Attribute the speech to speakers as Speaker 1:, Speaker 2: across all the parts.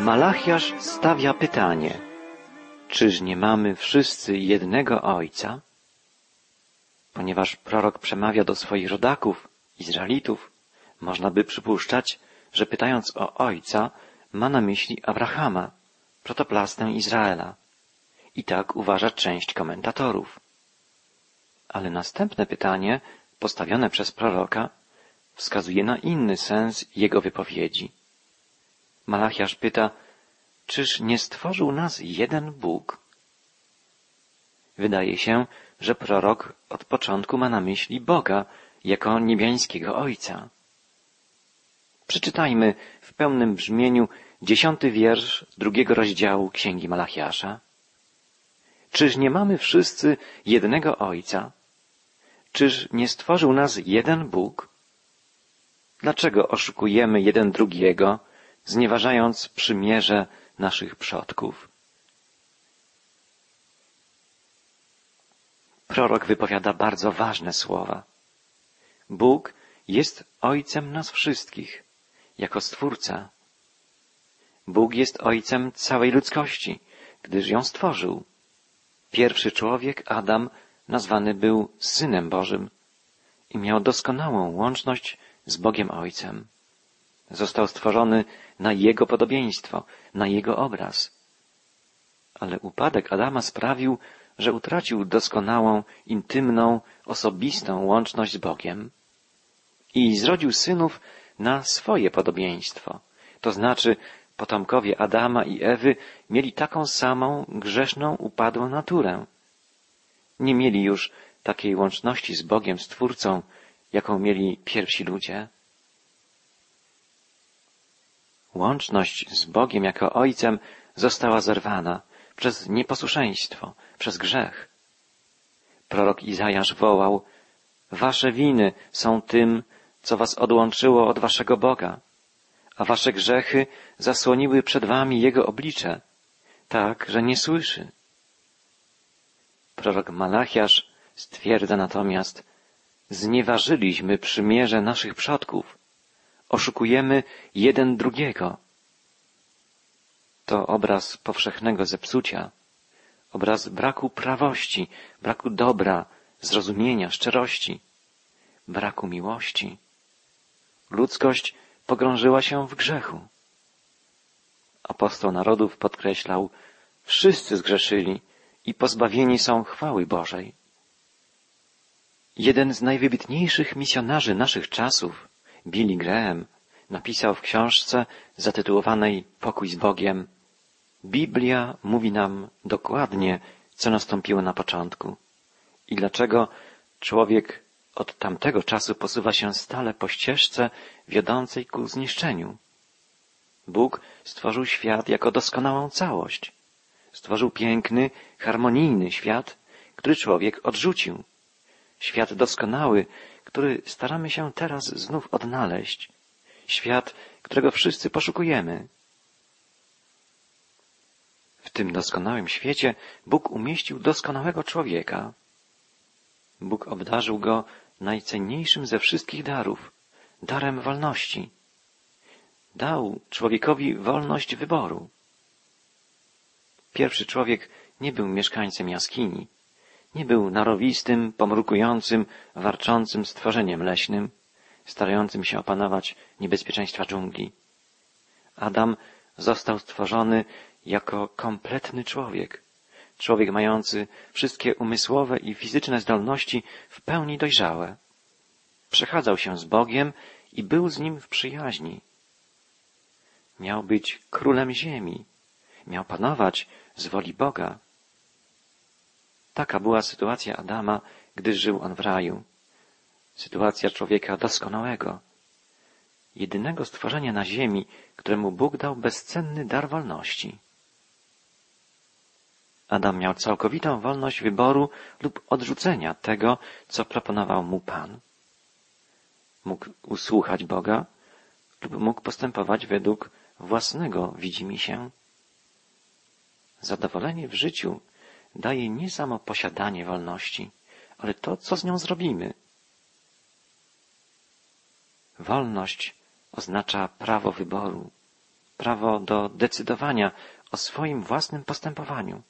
Speaker 1: Malachiasz stawia pytanie, czyż nie mamy wszyscy jednego Ojca? Ponieważ prorok przemawia do swoich rodaków, Izraelitów, można by przypuszczać, że pytając o Ojca, ma na myśli Abrahama, protoplastę Izraela. I tak uważa część komentatorów. Ale następne pytanie, postawione przez proroka, wskazuje na inny sens jego wypowiedzi. Malachiasz pyta, czyż nie stworzył nas jeden Bóg? Wydaje się, że prorok od początku ma na myśli Boga jako niebiańskiego Ojca. Przeczytajmy w pełnym brzmieniu dziesiąty wiersz drugiego rozdziału Księgi Malachiasza. Czyż nie mamy wszyscy jednego Ojca? Czyż nie stworzył nas jeden Bóg? Dlaczego oszukujemy jeden drugiego, znieważając przymierze naszych przodków? Prorok wypowiada bardzo ważne słowa. Bóg jest Ojcem nas wszystkich, jako Stwórca. Bóg jest Ojcem całej ludzkości, gdyż ją stworzył. Pierwszy człowiek, Adam, nazwany był Synem Bożym i miał doskonałą łączność z Bogiem Ojcem. Został stworzony na Jego podobieństwo, na Jego obraz. Ale upadek Adama sprawił, że utracił doskonałą, intymną, osobistą łączność z Bogiem i zrodził synów na swoje podobieństwo. To znaczy, potomkowie Adama i Ewy mieli taką samą grzeszną, upadłą naturę. Nie mieli już takiej łączności z Bogiem, Stwórcą, jaką mieli pierwsi ludzie. Łączność z Bogiem jako Ojcem została zerwana przez nieposłuszeństwo, przez grzech. Prorok Izajasz wołał, Wasze winy są tym, co was odłączyło od waszego Boga, a wasze grzechy zasłoniły przed wami Jego oblicze, tak, że nie słyszy. Prorok Malachiasz stwierdza natomiast, znieważyliśmy przymierze naszych przodków, oszukujemy jeden drugiego. To obraz powszechnego zepsucia, obraz braku prawości, braku dobra, zrozumienia, szczerości, braku miłości. Ludzkość pogrążyła się w grzechu. Apostoł narodów podkreślał, wszyscy zgrzeszyli i pozbawieni są chwały Bożej. Jeden z najwybitniejszych misjonarzy naszych czasów, Billy Graham, napisał w książce zatytułowanej Pokój z Bogiem Biblia mówi nam dokładnie, co nastąpiło na początku i dlaczego człowiek od tamtego czasu posuwa się stale po ścieżce wiodącej ku zniszczeniu. Bóg stworzył świat jako doskonałą całość. Stworzył piękny, harmonijny świat, który człowiek odrzucił. Świat doskonały, który staramy się teraz znów odnaleźć. Świat, którego wszyscy poszukujemy. W tym doskonałym świecie Bóg umieścił doskonałego człowieka. Bóg obdarzył go najcenniejszym ze wszystkich darów, darem wolności. Dał człowiekowi wolność wyboru. Pierwszy człowiek nie był mieszkańcem jaskini, nie był narowistym, pomrukującym, warczącym stworzeniem leśnym, starającym się opanować niebezpieczeństwa dżungli. Adam został stworzony jako kompletny człowiek, człowiek mający wszystkie umysłowe i fizyczne zdolności w pełni dojrzałe. Przechadzał się z Bogiem i był z Nim w przyjaźni. Miał być królem ziemi, miał panować z woli Boga. Taka była sytuacja Adama, gdy żył on w raju. Sytuacja człowieka doskonałego, jedynego stworzenia na ziemi, któremu Bóg dał bezcenny dar wolności. Adam miał całkowitą wolność wyboru lub odrzucenia tego, co proponował mu Pan. Mógł usłuchać Boga lub mógł postępować według własnego widzimisię. Zadowolenie w życiu daje nie samo posiadanie wolności, ale to, co z nią zrobimy. Wolność oznacza prawo wyboru, prawo do decydowania o swoim własnym postępowaniu.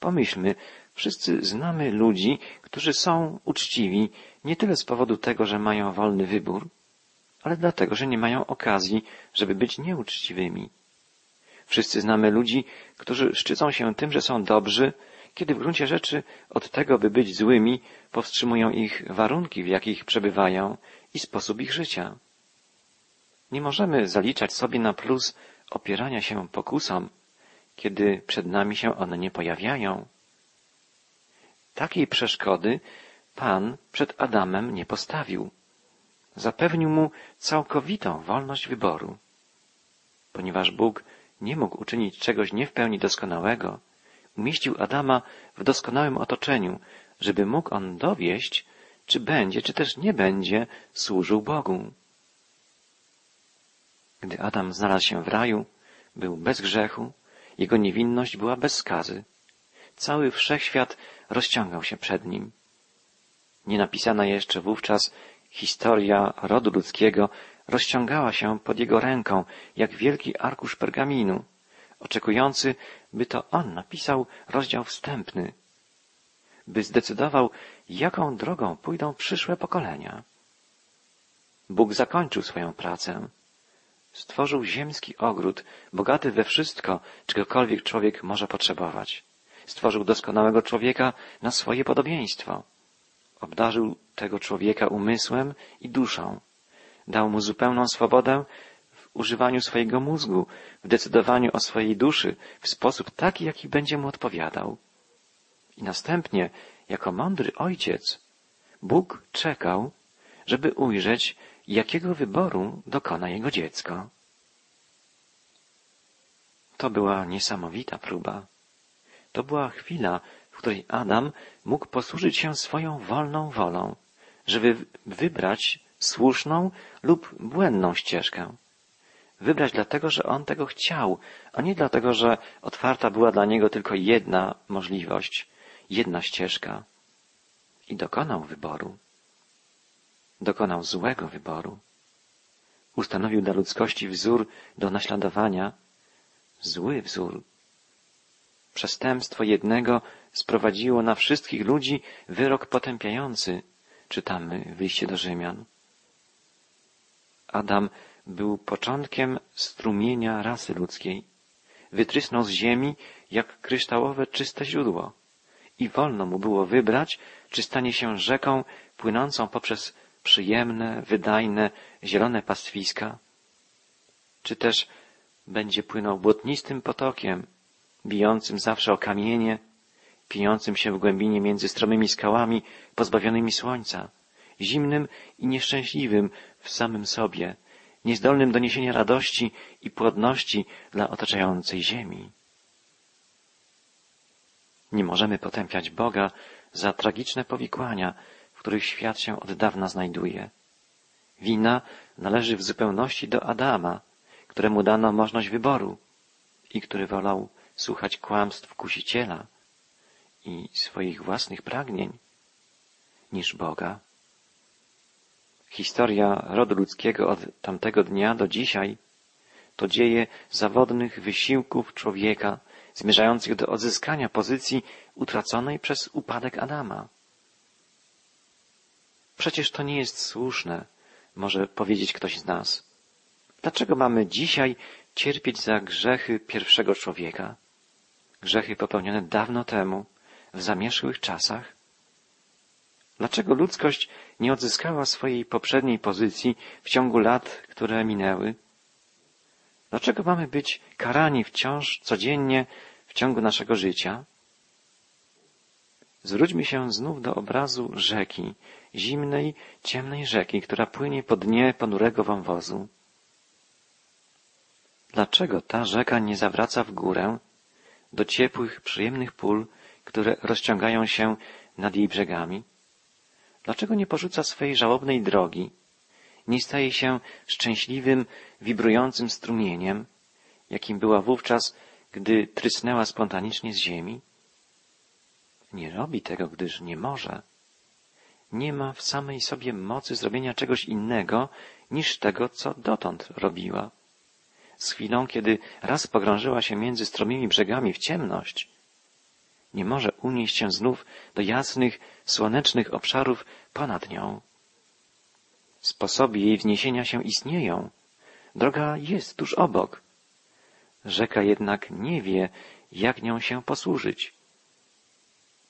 Speaker 1: Pomyślmy, wszyscy znamy ludzi, którzy są uczciwi nie tyle z powodu tego, że mają wolny wybór, ale dlatego, że nie mają okazji, żeby być nieuczciwymi. Wszyscy znamy ludzi, którzy szczycą się tym, że są dobrzy, kiedy w gruncie rzeczy od tego, by być złymi, powstrzymują ich warunki, w jakich przebywają i sposób ich życia. Nie możemy zaliczać sobie na plus opierania się pokusom, kiedy przed nami się one nie pojawiają. Takiej przeszkody Pan przed Adamem nie postawił. Zapewnił mu całkowitą wolność wyboru. Ponieważ Bóg nie mógł uczynić czegoś nie w pełni doskonałego, umieścił Adama w doskonałym otoczeniu, żeby mógł on dowieść, czy będzie, czy też nie będzie służył Bogu. Gdy Adam znalazł się w raju, był bez grzechu, jego niewinność była bez skazy. Cały wszechświat rozciągał się przed nim. Nie napisana jeszcze wówczas historia rodu ludzkiego rozciągała się pod jego ręką, jak wielki arkusz pergaminu, oczekujący, by to on napisał rozdział wstępny, by zdecydował, jaką drogą pójdą przyszłe pokolenia. Bóg zakończył swoją pracę. Stworzył ziemski ogród, bogaty we wszystko, czegokolwiek człowiek może potrzebować. Stworzył doskonałego człowieka na swoje podobieństwo. Obdarzył tego człowieka umysłem i duszą. Dał mu zupełną swobodę w używaniu swojego mózgu, w decydowaniu o swojej duszy w sposób taki, jaki będzie mu odpowiadał. I następnie, jako mądry ojciec, Bóg czekał, żeby ujrzeć, jakiego wyboru dokona jego dziecko. To była niesamowita próba. To była chwila, w której Adam mógł posłużyć się swoją wolną wolą, żeby wybrać słuszną lub błędną ścieżkę. Wybrać dlatego, że on tego chciał, a nie dlatego, że otwarta była dla niego tylko jedna możliwość, jedna ścieżka. I dokonał wyboru. Dokonał złego wyboru. Ustanowił dla ludzkości wzór do naśladowania, zły wzór. Przestępstwo jednego sprowadziło na wszystkich ludzi wyrok potępiający, czytamy w liście do Rzymian. Adam był początkiem strumienia rasy ludzkiej. Wytrysnął z ziemi jak kryształowe czyste źródło i wolno mu było wybrać, czy stanie się rzeką płynącą poprzez przyjemne, wydajne, zielone pastwiska, czy też będzie płynął błotnistym potokiem, bijącym zawsze o kamienie, pijącym się w głębinie między stromymi skałami, pozbawionymi słońca, zimnym i nieszczęśliwym w samym sobie, niezdolnym do niesienia radości i płodności dla otaczającej ziemi. Nie możemy potępiać Boga za tragiczne powikłania, w których świat się od dawna znajduje. Wina należy w zupełności do Adama, któremu dano możliwość wyboru i który wolał słuchać kłamstw kusiciela i swoich własnych pragnień niż Boga. Historia rodu ludzkiego od tamtego dnia do dzisiaj to dzieje zawodnych wysiłków człowieka zmierzających do odzyskania pozycji utraconej przez upadek Adama. Przecież to nie jest słuszne, może powiedzieć ktoś z nas. Dlaczego mamy dzisiaj cierpieć za grzechy pierwszego człowieka? Grzechy popełnione dawno temu, w zamierzchłych czasach? Dlaczego ludzkość nie odzyskała swojej poprzedniej pozycji w ciągu lat, które minęły? Dlaczego mamy być karani wciąż codziennie w ciągu naszego życia? Zwróćmy się znów do obrazu rzeki, zimnej, ciemnej rzeki, która płynie po dnie ponurego wąwozu. Dlaczego ta rzeka nie zawraca w górę, do ciepłych, przyjemnych pól, które rozciągają się nad jej brzegami? Dlaczego nie porzuca swej żałobnej drogi, nie staje się szczęśliwym, wibrującym strumieniem, jakim była wówczas, gdy trysnęła spontanicznie z ziemi? Nie robi tego, gdyż nie może. Nie ma w samej sobie mocy zrobienia czegoś innego niż tego, co dotąd robiła. z chwilą, kiedy raz pogrążyła się między stromymi brzegami w ciemność, nie może unieść się znów do jasnych, słonecznych obszarów ponad nią. Sposoby jej wzniesienia się istnieją. Droga jest tuż obok. Rzeka jednak nie wie, jak nią się posłużyć.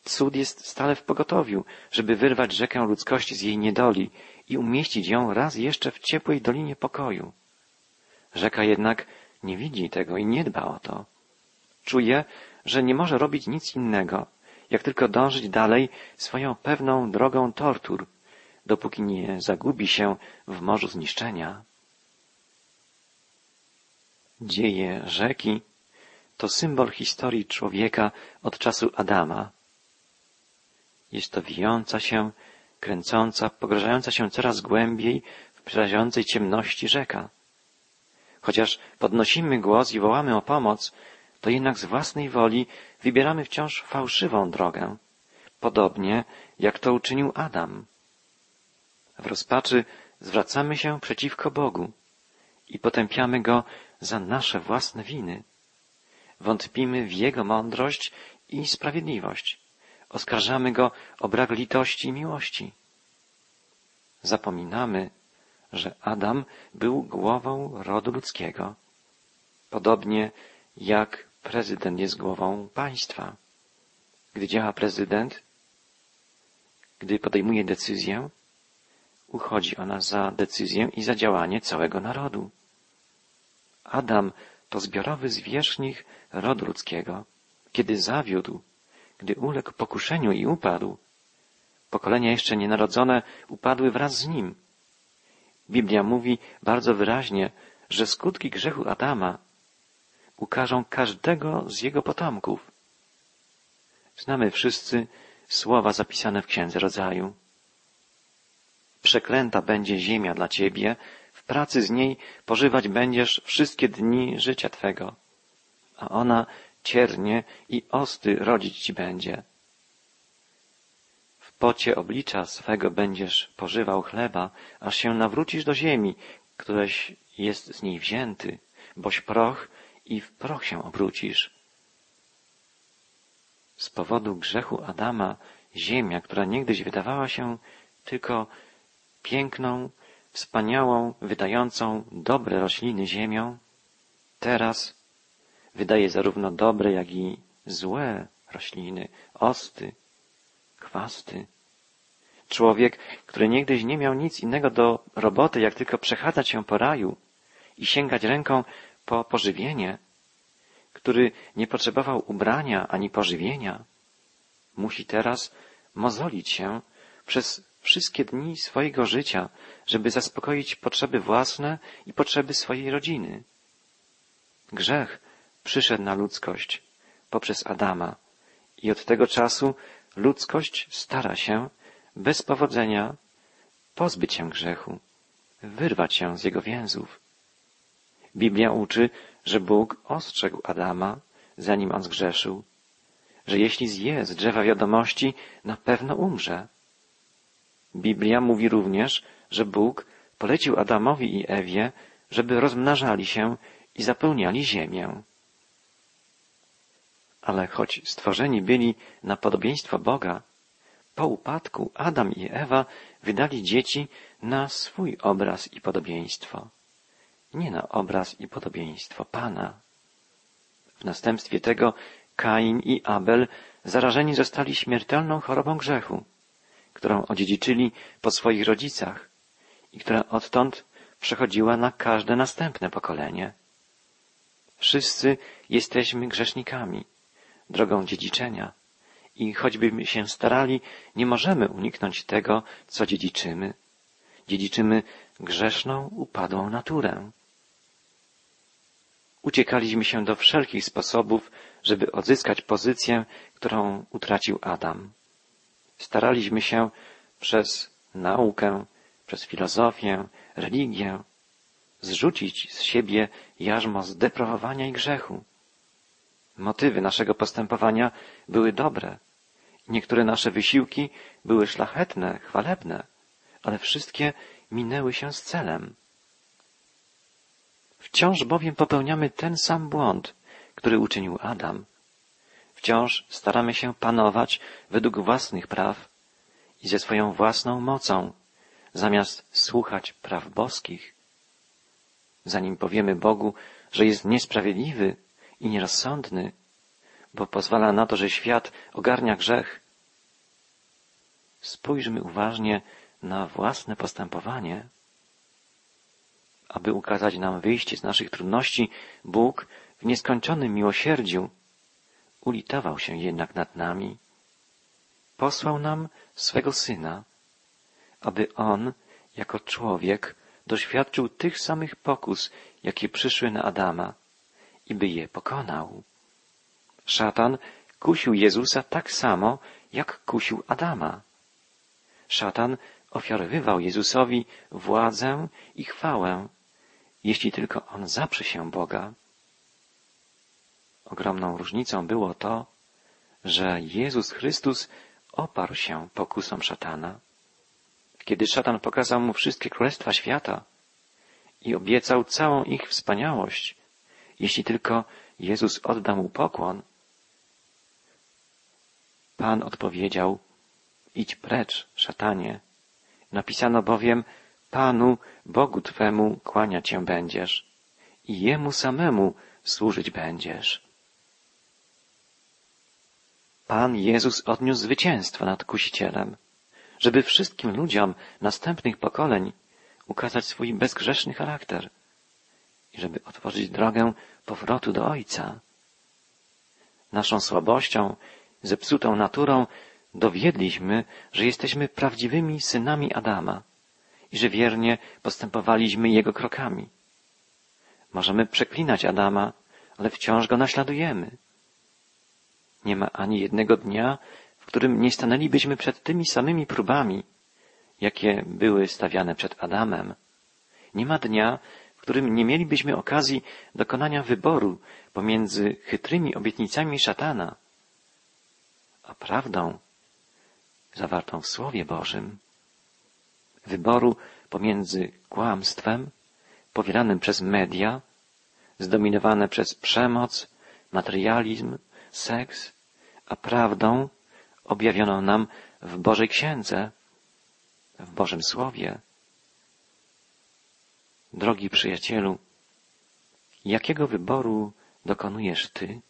Speaker 1: Cud jest stale w pogotowiu, żeby wyrwać rzekę ludzkości z jej niedoli i umieścić ją raz jeszcze w ciepłej dolinie pokoju. Rzeka jednak nie widzi tego i nie dba o to. Czuje, że nie może robić nic innego, jak tylko dążyć dalej swoją pewną drogą tortur, dopóki nie zagubi się w morzu zniszczenia. Dzieje rzeki to symbol historii człowieka od czasu Adama. Jest to wijąca się, kręcąca, pogrążająca się coraz głębiej w przerażającej ciemności rzeka. Chociaż podnosimy głos i wołamy o pomoc, to jednak z własnej woli wybieramy wciąż fałszywą drogę, podobnie jak to uczynił Adam. W rozpaczy zwracamy się przeciwko Bogu i potępiamy Go za nasze własne winy. Wątpimy w Jego mądrość i sprawiedliwość. Oskarżamy Go o brak litości i miłości. Zapominamy, że Adam był głową rodu ludzkiego, podobnie jak prezydent jest głową państwa. Gdy działa prezydent, gdy podejmuje decyzję, uchodzi ona za decyzję i za działanie całego narodu. Adam to zbiorowy zwierzchnik rodu ludzkiego. Kiedy zawiódł, gdy uległ pokuszeniu i upadł, pokolenia jeszcze nienarodzone upadły wraz z nim. Biblia mówi bardzo wyraźnie, że skutki grzechu Adama ukażą każdego z jego potomków. Znamy wszyscy słowa zapisane w Księdze Rodzaju. Przeklęta będzie ziemia dla ciebie, w pracy z niej pożywać będziesz wszystkie dni życia twego, a ona ciernie i osty rodzić ci będzie. W pocie oblicza swego będziesz pożywał chleba, aż się nawrócisz do ziemi, któreś jest z niej wzięty, boś proch i w proch się obrócisz. Z powodu grzechu Adama ziemia, która niegdyś wydawała się tylko piękną, wspaniałą, wydającą dobre rośliny ziemią, teraz wydaje zarówno dobre, jak i złe rośliny, osty, chwasty. Człowiek, który niegdyś nie miał nic innego do roboty, jak tylko przechadzać się po raju i sięgać ręką po pożywienie, który nie potrzebował ubrania ani pożywienia, musi teraz mozolić się przez wszystkie dni swojego życia, żeby zaspokoić potrzeby własne i potrzeby swojej rodziny. Grzech przyszedł na ludzkość poprzez Adama i od tego czasu ludzkość stara się bez powodzenia pozbyć się grzechu, wyrwać się z jego więzów. Biblia uczy, że Bóg ostrzegł Adama, zanim on zgrzeszył, że jeśli zje z drzewa wiadomości, na pewno umrze. Biblia mówi również, że Bóg polecił Adamowi i Ewie, żeby rozmnażali się i zapełniali ziemię. Ale choć stworzeni byli na podobieństwo Boga, po upadku Adam i Ewa wydali dzieci na swój obraz i podobieństwo nie na obraz i podobieństwo Pana. W następstwie tego Kain i Abel zarażeni zostali śmiertelną chorobą grzechu, którą odziedziczyli po swoich rodzicach i która odtąd przechodziła na każde następne pokolenie. Wszyscy jesteśmy grzesznikami, drogą dziedziczenia i choćbyśmy się starali, nie możemy uniknąć tego, co dziedziczymy. Dziedziczymy grzeszną, upadłą naturę. Uciekaliśmy się do wszelkich sposobów, żeby odzyskać pozycję, którą utracił Adam. Staraliśmy się przez naukę, przez filozofię, religię zrzucić z siebie jarzmo zdeprawowania i grzechu. Motywy naszego postępowania były dobre. Niektóre nasze wysiłki były szlachetne, chwalebne, ale wszystkie minęły się z celem. Wciąż bowiem popełniamy ten sam błąd, który uczynił Adam. Wciąż staramy się panować według własnych praw i ze swoją własną mocą, zamiast słuchać praw boskich. Zanim powiemy Bogu, że jest niesprawiedliwy i nierozsądny, bo pozwala na to, że świat ogarnia grzech, spójrzmy uważnie na własne postępowanie. Aby ukazać nam wyjście z naszych trudności, Bóg w nieskończonym miłosierdziu ulitował się jednak nad nami. Posłał nam swego Syna, aby On, jako człowiek, doświadczył tych samych pokus, jakie przyszły na Adama i by je pokonał. Szatan kusił Jezusa tak samo, jak kusił Adama. Szatan ofiarowywał Jezusowi władzę i chwałę, jeśli tylko on zaprze się Boga. Ogromną różnicą było to, że Jezus Chrystus oparł się pokusom szatana. Kiedy szatan pokazał mu wszystkie królestwa świata i obiecał całą ich wspaniałość, jeśli tylko Jezus odda mu pokłon, Pan odpowiedział, idź precz, szatanie. Napisano bowiem, Panu, Bogu Twemu kłaniać się będziesz i Jemu samemu służyć będziesz. Pan Jezus odniósł zwycięstwo nad kusicielem, żeby wszystkim ludziom następnych pokoleń ukazać swój bezgrzeszny charakter i żeby otworzyć drogę powrotu do Ojca. Naszą słabością, zepsutą naturą dowiedliśmy, że jesteśmy prawdziwymi synami Adama i że wiernie postępowaliśmy jego krokami. Możemy przeklinać Adama, ale wciąż go naśladujemy. Nie ma ani jednego dnia, w którym nie stanęlibyśmy przed tymi samymi próbami, jakie były stawiane przed Adamem. Nie ma dnia, w którym nie mielibyśmy okazji dokonania wyboru pomiędzy chytrymi obietnicami szatana, a prawdą zawartą w Słowie Bożym. Wyboru pomiędzy kłamstwem powielanym przez media, zdominowane przez przemoc, materializm, seks, a prawdą objawioną nam w Bożej Księdze, w Bożym Słowie. Drogi przyjacielu, jakiego wyboru dokonujesz Ty?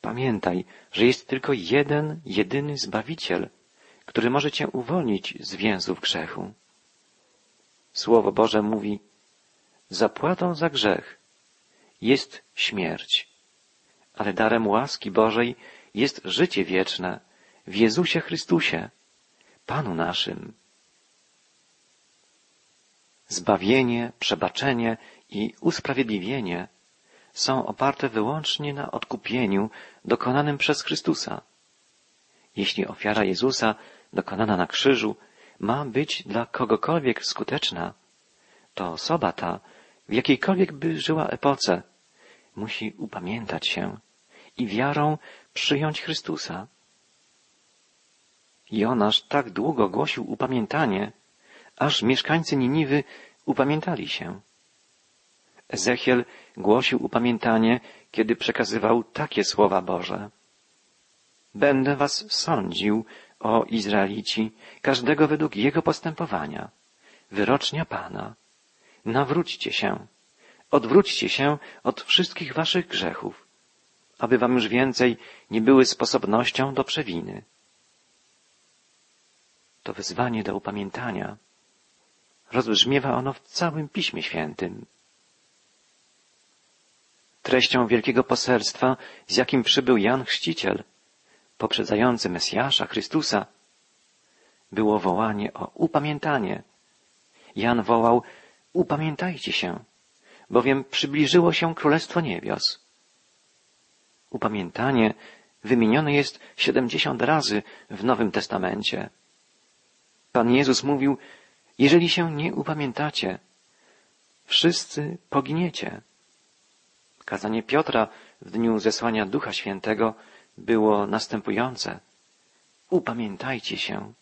Speaker 1: Pamiętaj, że jest tylko jeden, jedyny Zbawiciel, który może Cię uwolnić z więzów grzechu. Słowo Boże mówi, zapłatą za grzech jest śmierć, ale darem łaski Bożej jest życie wieczne w Jezusie Chrystusie, Panu naszym. Zbawienie, przebaczenie i usprawiedliwienie są oparte wyłącznie na odkupieniu dokonanym przez Chrystusa. Jeśli ofiara Jezusa dokonana na krzyżu ma być dla kogokolwiek skuteczna, to osoba ta, w jakiejkolwiek by żyła epoce, musi upamiętać się i wiarą przyjąć Chrystusa. Jonasz tak długo głosił upamiętanie, aż mieszkańcy Niniwy upamiętali się. Ezechiel głosił upamiętanie, kiedy przekazywał takie słowa Boże. Będę was sądził, o Izraelici, każdego według jego postępowania. Wyrocznia Pana. Nawróćcie się. Odwróćcie się od wszystkich waszych grzechów, aby wam już więcej nie były sposobnością do przewiny. To wezwanie do upamiętania. Rozbrzmiewa ono w całym Piśmie Świętym. Treścią wielkiego poselstwa, z jakim przybył Jan Chrzciciel, poprzedzający Mesjasza, Chrystusa, było wołanie o upamiętanie. Jan wołał, upamiętajcie się, bowiem przybliżyło się Królestwo Niebios. Upamiętanie wymienione jest siedemdziesiąt razy w Nowym Testamencie. Pan Jezus mówił, jeżeli się nie upamiętacie, wszyscy poginiecie. Kazanie Piotra w dniu zesłania Ducha Świętego było następujące. Upamiętajcie się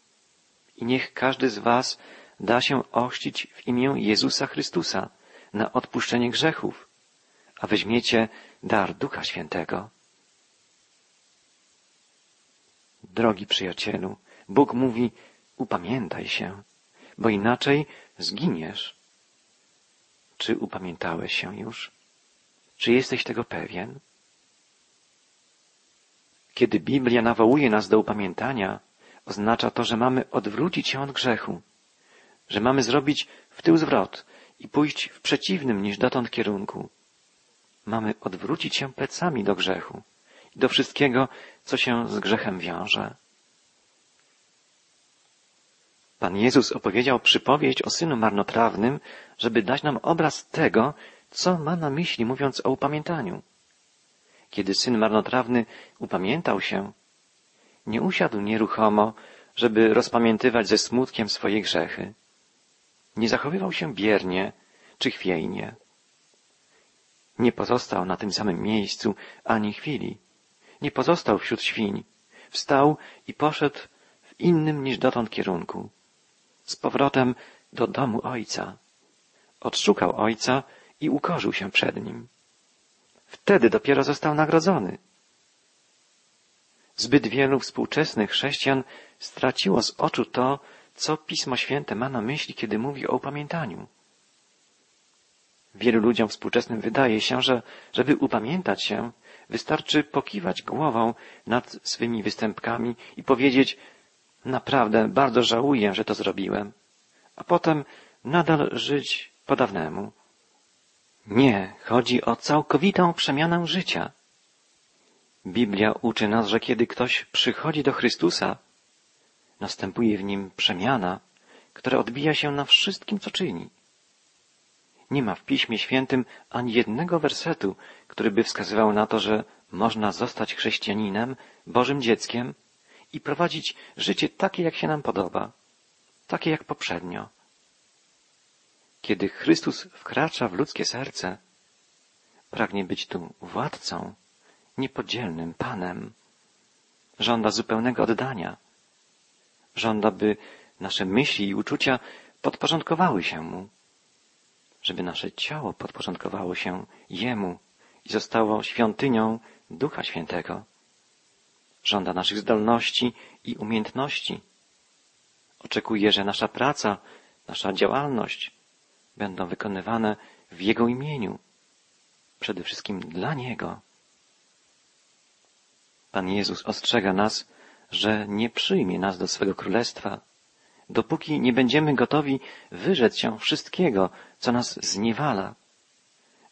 Speaker 1: i niech każdy z was da się ochrzcić w imię Jezusa Chrystusa na odpuszczenie grzechów, a weźmiecie dar Ducha Świętego. Drogi przyjacielu, Bóg mówi, upamiętaj się, bo inaczej zginiesz. Czy upamiętałeś się już? Czy jesteś tego pewien? Kiedy Biblia nawołuje nas do upamiętania, oznacza to, że mamy odwrócić się od grzechu, że mamy zrobić w tył zwrot i pójść w przeciwnym niż dotąd kierunku. Mamy odwrócić się plecami do grzechu i do wszystkiego, co się z grzechem wiąże. Pan Jezus opowiedział przypowieść o synu marnotrawnym, żeby dać nam obraz tego, co ma na myśli, mówiąc o upamiętaniu. Kiedy syn marnotrawny upamiętał się, nie usiadł nieruchomo, żeby rozpamiętywać ze smutkiem swoje grzechy. Nie zachowywał się biernie czy chwiejnie. Nie pozostał na tym samym miejscu ani chwili. Nie pozostał wśród świń. Wstał i poszedł w innym niż dotąd kierunku. Z powrotem do domu ojca. Odszukał ojca i ukorzył się przed nim. Wtedy dopiero został nagrodzony. Zbyt wielu współczesnych chrześcijan straciło z oczu to, co Pismo Święte ma na myśli, kiedy mówi o upamiętaniu. Wielu ludziom współczesnym wydaje się, że żeby upamiętać się, wystarczy pokiwać głową nad swymi występkami i powiedzieć naprawdę bardzo żałuję, że to zrobiłem, a potem nadal żyć po dawnemu. Nie, chodzi o całkowitą przemianę życia. Biblia uczy nas, że kiedy ktoś przychodzi do Chrystusa, następuje w nim przemiana, która odbija się na wszystkim, co czyni. Nie ma w Piśmie Świętym ani jednego wersetu, który by wskazywał na to, że można zostać chrześcijaninem, Bożym dzieckiem i prowadzić życie takie, jak się nam podoba, takie jak poprzednio. Kiedy Chrystus wkracza w ludzkie serce, pragnie być tu władcą, niepodzielnym Panem. Żąda zupełnego oddania. Żąda, by nasze myśli i uczucia podporządkowały się Mu, żeby nasze ciało podporządkowało się Jemu i zostało świątynią Ducha Świętego. Żąda naszych zdolności i umiejętności. Oczekuje, że nasza praca, nasza działalność będą wykonywane w Jego imieniu, przede wszystkim dla Niego. Pan Jezus ostrzega nas, że nie przyjmie nas do swego królestwa, dopóki nie będziemy gotowi wyrzec się wszystkiego, co nas zniewala,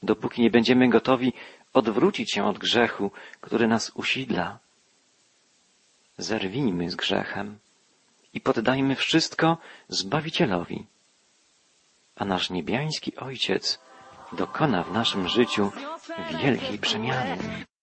Speaker 1: dopóki nie będziemy gotowi odwrócić się od grzechu, który nas usidla. Zerwijmy z grzechem i poddajmy wszystko Zbawicielowi, a nasz niebiański Ojciec dokona w naszym życiu wielkiej przemiany.